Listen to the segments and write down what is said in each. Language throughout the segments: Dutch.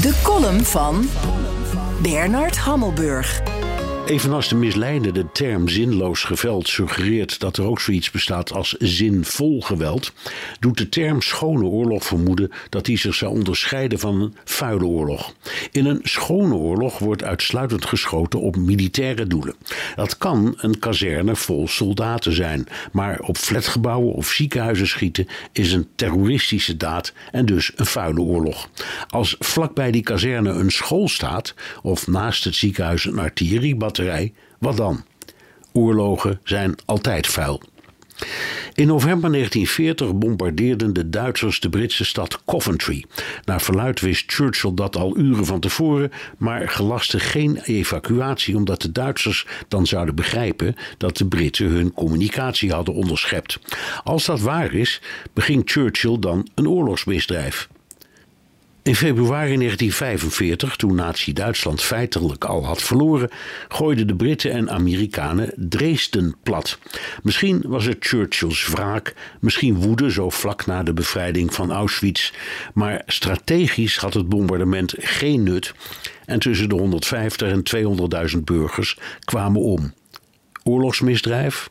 De column van Bernard Hammelburg. Evenals de misleidende term zinloos geweld suggereert dat er ook zoiets bestaat als zinvol geweld, doet de term schone oorlog vermoeden dat die zich zou onderscheiden van een vuile oorlog. In een schone oorlog wordt uitsluitend geschoten op militaire doelen. Dat kan een kazerne vol soldaten zijn, maar op flatgebouwen of ziekenhuizen schieten is een terroristische daad en dus een vuile oorlog. Als vlakbij die kazerne een school staat of naast het ziekenhuis een wat dan? Oorlogen zijn altijd vuil. In november 1940 bombardeerden de Duitsers de Britse stad Coventry. Naar verluid wist Churchill dat al uren van tevoren, maar gelaste geen evacuatie omdat de Duitsers dan zouden begrijpen dat de Britten hun communicatie hadden onderschept. Als dat waar is, beging Churchill dan een oorlogsmisdrijf. In februari 1945, toen Nazi-Duitsland feitelijk al had verloren, gooiden de Britten en Amerikanen Dresden plat. Misschien was het Churchills wraak, misschien woede zo vlak na de bevrijding van Auschwitz, maar strategisch had het bombardement geen nut en tussen de 150 en 200.000 burgers kwamen om. Oorlogsmisdrijf?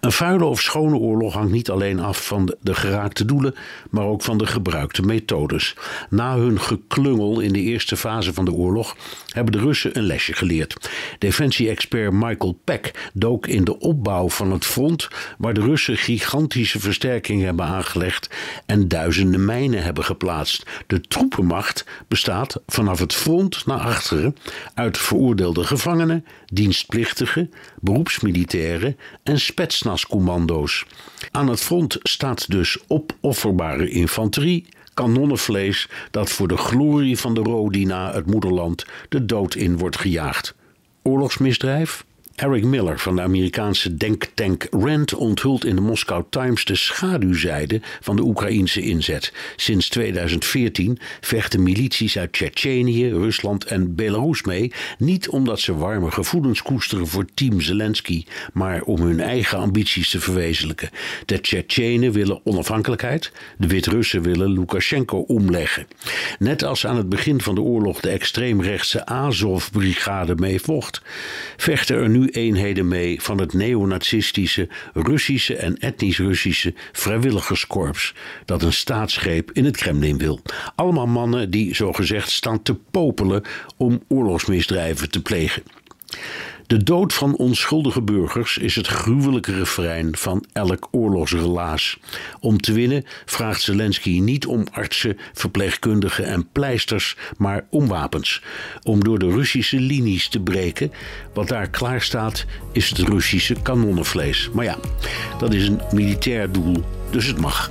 Een vuile of schone oorlog hangt niet alleen af van de geraakte doelen, maar ook van de gebruikte methodes. Na hun geklungel in de eerste fase van de oorlog hebben de Russen een lesje geleerd. Defensie-expert Michael Peck dook in de opbouw van het front, waar de Russen gigantische versterkingen hebben aangelegd en duizenden mijnen hebben geplaatst. De troepenmacht bestaat vanaf het front naar achteren uit veroordeelde gevangenen, dienstplichtigen, beroepsmilitairen en spetsnascommando's. Aan het front staat dus opofferbare infanterie, kanonnenvlees dat voor de glorie van de Rodina, het moederland, de dood in wordt gejaagd. Oorlogsmisdrijf? Eric Miller van de Amerikaanse denktank RAND onthult in de Moscow Times de schaduwzijde van de Oekraïnse inzet. Sinds 2014 vechten milities uit Tsjetsjenië, Rusland en Belarus mee, niet omdat ze warme gevoelens koesteren voor team Zelensky, maar om hun eigen ambities te verwezenlijken. De Tsjetsjenen willen onafhankelijkheid, de Wit-Russen willen Lukashenko omleggen. Net als aan het begin van de oorlog de extreemrechtse Azov-brigade meevocht, vechten er nu eenheden mee van het neonazistische Russische en etnisch Russische vrijwilligerskorps dat een staatsgreep in het Kremlin wil. Allemaal mannen die zogezegd staan te popelen om oorlogsmisdrijven te plegen. De dood van onschuldige burgers is het gruwelijke refrein van elk oorlogsrelaas. Om te winnen vraagt Zelensky niet om artsen, verpleegkundigen en pleisters, maar om wapens. Om door de Russische linies te breken. Wat daar klaar staat, is het Russische kanonnenvlees. Maar ja, dat is een militair doel, dus het mag.